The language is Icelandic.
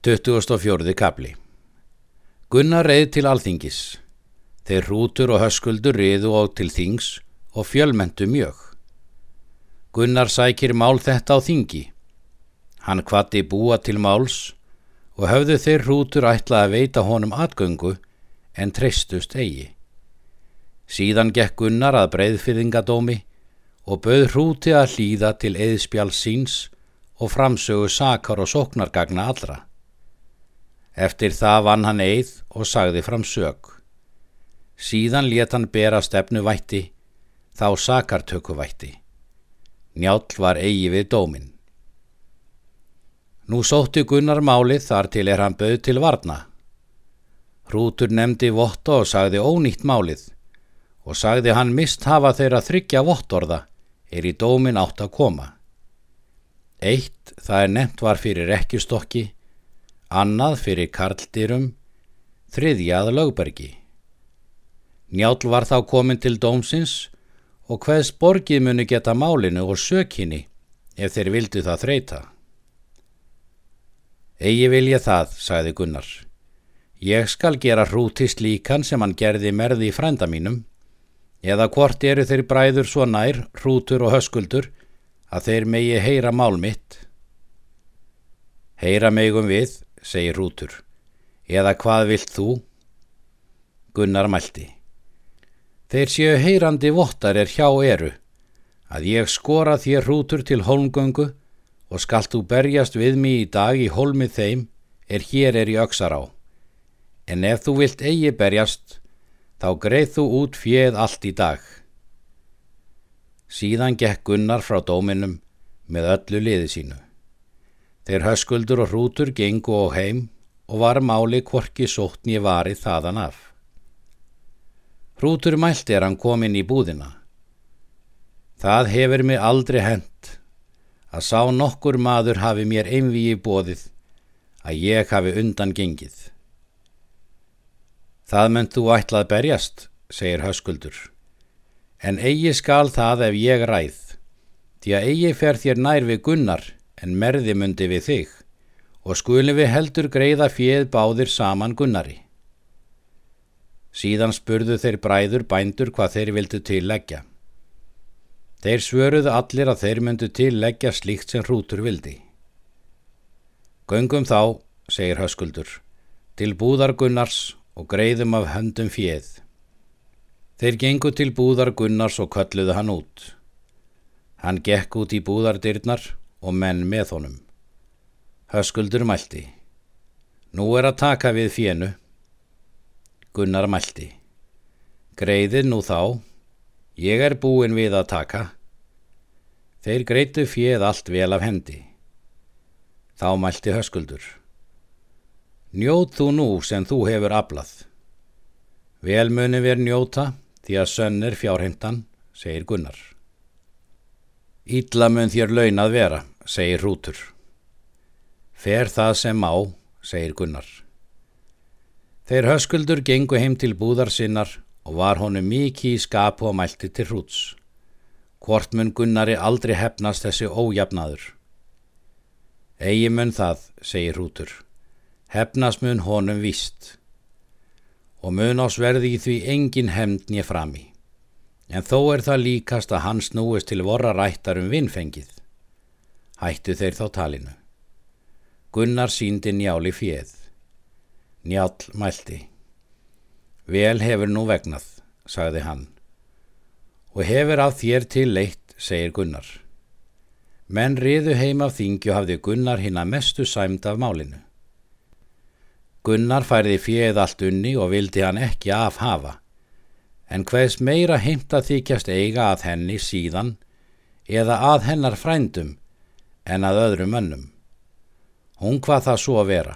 24. kapli Gunnar reið til alþingis. Þeir hrútur og höskuldur riðu og til þings og fjölmentu mjög. Gunnar sækir mál þetta á þingi. Hann kvatti búa til máls og höfðu þeir hrútur ætla að veita honum atgöngu en treystust eigi. Síðan gekk Gunnar að breyðfyrðingadómi og bauð hrúti að hlýða til eðspjál síns og framsögu sakar og sóknargagna allra. Eftir það vann hann eið og sagði fram sög. Síðan let hann bera stefnu vætti, þá sakartöku vætti. Njál var eigi við dómin. Nú sótti Gunnar málið þar til er hann bauð til varna. Hrútur nefndi votta og sagði ónýtt málið og sagði hann mist hafa þeirra þryggja vottorða er í dómin átt að koma. Eitt það er nefnt var fyrir ekkjustokki, annað fyrir karldýrum, þriðjað lögbergi. Njál var þá komin til dómsins og hvaðs borgið muni geta málinu og sökinni ef þeir vildu það þreita. Egi vil ég það, sagði Gunnar. Ég skal gera hrútist líkan sem hann gerði merði í frænda mínum, eða hvort eru þeir bræður svo nær, hrútur og höskuldur, að þeir megi heyra mál mitt. Heyra megum við, segir hrútur, eða hvað vilt þú? Gunnar mælti. Þeir séu heyrandi vottar er hjá eru, að ég skora þér hrútur til holmgöngu og skalt þú berjast við mig í dag í holmið þeim er hér er í öksar á. En ef þú vilt eigi berjast, þá greið þú út fjöð allt í dag. Síðan gekk Gunnar frá dóminum með öllu liði sínu. Þeir höskuldur og hrútur gengu og heim og var máli kvorki sóttni varið þaðan af. Hrútur mælt er hann komin í búðina. Það hefur mig aldrei hent að sá nokkur maður hafi mér einvíi bóðið að ég hafi undan gengið. Það menn þú ætlað berjast, segir höskuldur, en eigi skal það ef ég ræð, því að eigi fer þér nær við gunnar en merði mundi við þig og skulum við heldur greiða fjöð báðir saman gunnari. Síðan spurðu þeir bræður bændur hvað þeir vildu til leggja. Þeir svöruðu allir að þeir myndu til leggja slíkt sem hrútur vildi. Göngum þá, segir höskuldur, til búðar Gunnars og greiðum af höndum fjöð. Þeir gengu til búðar Gunnars og kölluðu hann út. Hann gekk út í búðardyrnar og menn með honum. Höskuldur mælti. Nú er að taka við fjönu. Gunnar mælti. Greiðið nú þá. Ég er búin við að taka. Þeir greitu fjöð allt vel af hendi. Þá mælti höskuldur. Njóð þú nú sem þú hefur aflað. Vel muni ver njóta því að sönn er fjárheimtan, segir Gunnar. Ítla mun þér launað vera, segir Rútur. Fer það sem á, segir Gunnar. Þeir höskuldur gengu heim til búðar sinnar og var honum mikið í skapu og mælti til hrúts. Hvort mun Gunnari aldrei hefnast þessi ójafnaður? Egi mun það, segir hrútur. Hefnast mun honum víst. Og mun ás verði í því engin hefnd nýja frami. En þó er það líkast að hann snúist til vorra rættar um vinnfengið. Hættu þeir þá talinu. Gunnar síndi njáli fjöð. Njál mælti. Vel hefur nú vegnað, sagði hann. Og hefur af þér til leitt, segir Gunnar. Menn riðu heim af þingju hafði Gunnar hinn að mestu sæmt af málinu. Gunnar færði fjöð allt unni og vildi hann ekki afhafa, en hvaðs meira heimta þykjast eiga að henni síðan eða að hennar frændum en að öðrum önnum. Hún hvað það svo að vera.